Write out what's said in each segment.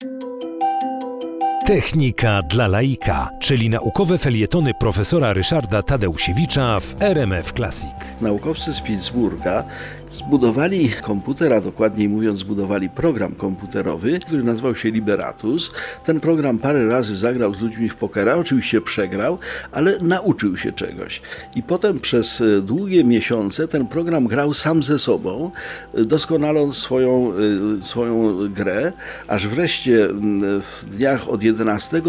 thank you Technika dla laika, czyli naukowe felietony profesora Ryszarda Tadeusiewicza w RMF Classic. Naukowcy z Pittsburgha zbudowali komputer, a dokładniej mówiąc zbudowali program komputerowy, który nazywał się Liberatus. Ten program parę razy zagrał z ludźmi w pokera, oczywiście przegrał, ale nauczył się czegoś. I potem przez e, długie miesiące ten program grał sam ze sobą, e, doskonaląc swoją, e, swoją grę, aż wreszcie w dniach od 11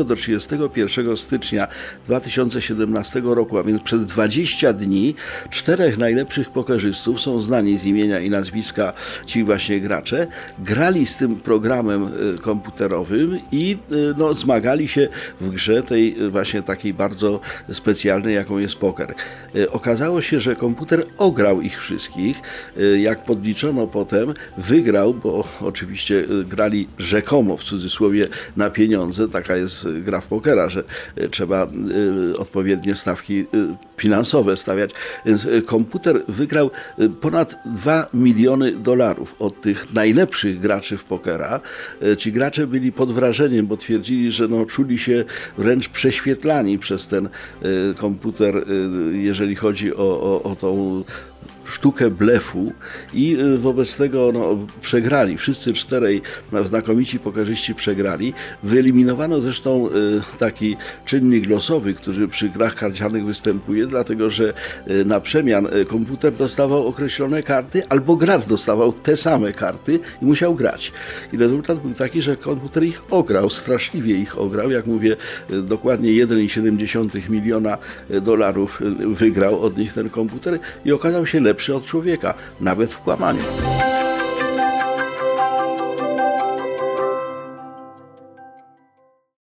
do 31 stycznia 2017 roku, a więc przez 20 dni, czterech najlepszych pokerzystów są znani z imienia i nazwiska ci właśnie gracze, grali z tym programem e, komputerowym i e, no, zmagali się w grze tej e, właśnie takiej bardzo specjalnej, jaką jest poker. Okazało się, że komputer ograł ich wszystkich. Jak podliczono potem, wygrał, bo oczywiście grali rzekomo w cudzysłowie na pieniądze. Taka jest gra w pokera, że e, trzeba e, odpowiednie stawki e, finansowe stawiać. Więc komputer wygrał ponad 2 miliony dolarów od tych najlepszych graczy w pokera. Ci gracze byli pod wrażeniem, bo twierdzili, że no, czuli się wręcz prześwietlani przez ten komputer, jeżeli chodzi o, o, o tą sztukę blefu i y, wobec tego no, przegrali. Wszyscy czterej znakomici pokerzyści przegrali. Wyeliminowano zresztą y, taki czynnik losowy, który przy grach karcianych występuje, dlatego że y, na przemian komputer dostawał określone karty, albo gracz dostawał te same karty i musiał grać. I rezultat był taki, że komputer ich ograł, straszliwie ich ograł. Jak mówię, dokładnie 1,7 miliona dolarów wygrał od nich ten komputer i okazał się lepszy od człowieka, nawet w kłamaniu.